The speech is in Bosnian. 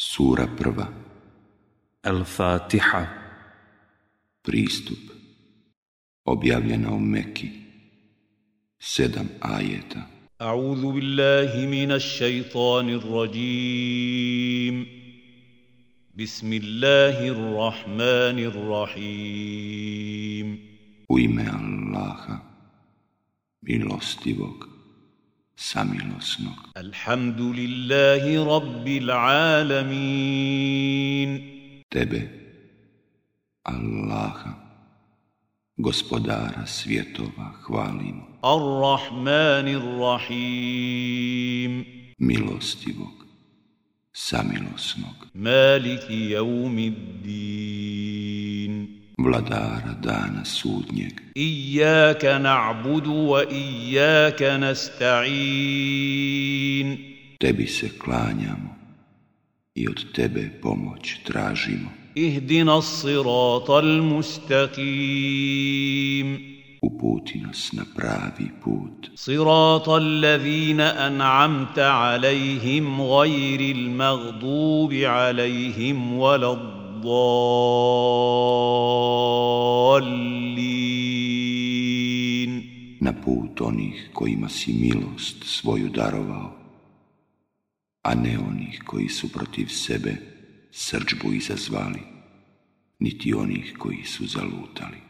Sura prva. Al-Fatiha. Pristup. Objavljena u Mekki. Sedam ajeta. A'udhu billahi minas shaitanir rajim. Bismillahirrahmanirrahim U ime Allaha Milostivog, samilosnog. Alhamdulillahi rabbil alamin. Tebe, Allaha, gospodara svjetova, hvalimo. Ar-Rahmanir Rahim. Milostivog, samilosnog. Maliki jaumid din. vladara dana sudnjeg. إياك نعبد وإياك نستعين Tebi se klanjamo i od Tebe pomoć tražimo. اهدنا الصراط المستقيم Uputi nas na pravi put. صراط الذين أنعمت عليهم غير المغضوب عليهم ولا الضالين na put onih kojima si milost svoju darovao, a ne onih koji su protiv sebe srđbu izazvali, niti onih koji su zalutali.